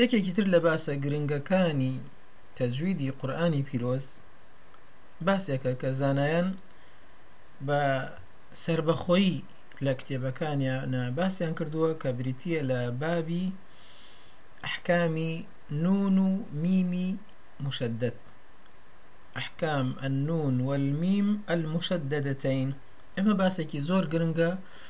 یەکێکی تر لە باسە گرنگەکانی تەجویدی قورآانی پیرۆز باسێکە کە زانایان بە سربەخۆیی لە کتێبەکانیان باسیان کردووە کە بریتە لە بابی ئەحکامی نون و میمی مشدد ئەحکام النون والمیم المشددتین ئەمە باسێکی زۆر گرنگە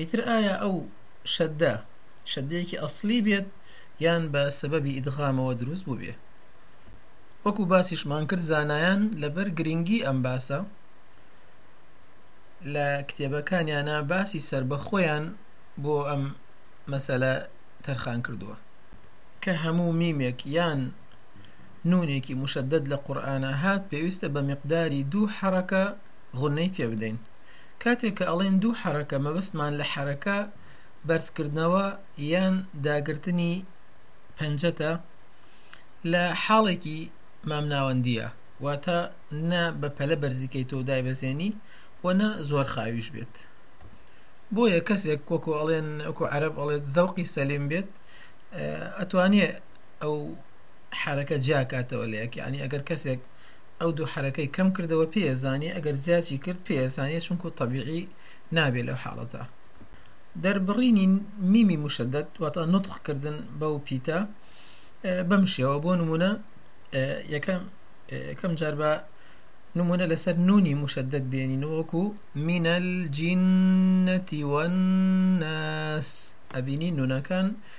ئیتر ئایا ئەو شەدە شەدەیەکی ئەسڵی بێت یان بە سەبەبی ئیدغامەوە دروست بووبێ وەکو باسیشمان کرد زانایان لەبەر گرنگی ئەم باسە لە کتێبەکانیانە باسی سربەخۆیان بۆ ئەم مەسەلە تەرخان کردووە کە هەموو میمێک یان نونێکی مشدد لە قورآە هات پێویستە بە مقداری دوو حەڕەکە غنەی پێ بدەین کاتێک کە ئەڵێین دوو حەرەکە مەبەستمان لە حەرەکە بەرزکردنەوە یان داگرتنی پەنجەتە لە حاڵێکی مامناوەندیە واتە نە بە پەلە بەرزیکەی تۆ دایبەزێنی و نە زۆر خاویش بێت بۆیە کەسێک وەکو ئەڵێن ئەکو عەرب ئەڵێت دەوقی سەلیم بێت ئەتوانێ ئەو حرەکە جیاکاتەوە لە یەک یعنی ئەگەر کەسێک ئەو دوو حەرەکەی کەم کردەوە پێ ئەزانیە ئەگەر زیاجی کرد پێ ئەزانیە چونکو تەبیعی نابێ لەو حاڵەتە دەربڕینی میمی مشدد واتە نطق کردن بەو پیتە بەم شێوە بۆ نمونە یەکەم یەکەم جار بە نمونە لەسەر نونی مشدد بێنین وەکو منەل جینەتی وەناس ئەبینی نونەکان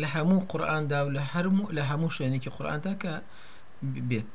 لە هەموو قورئاندا و لە هەموو شوێنێکی قورئاندا کە بێت.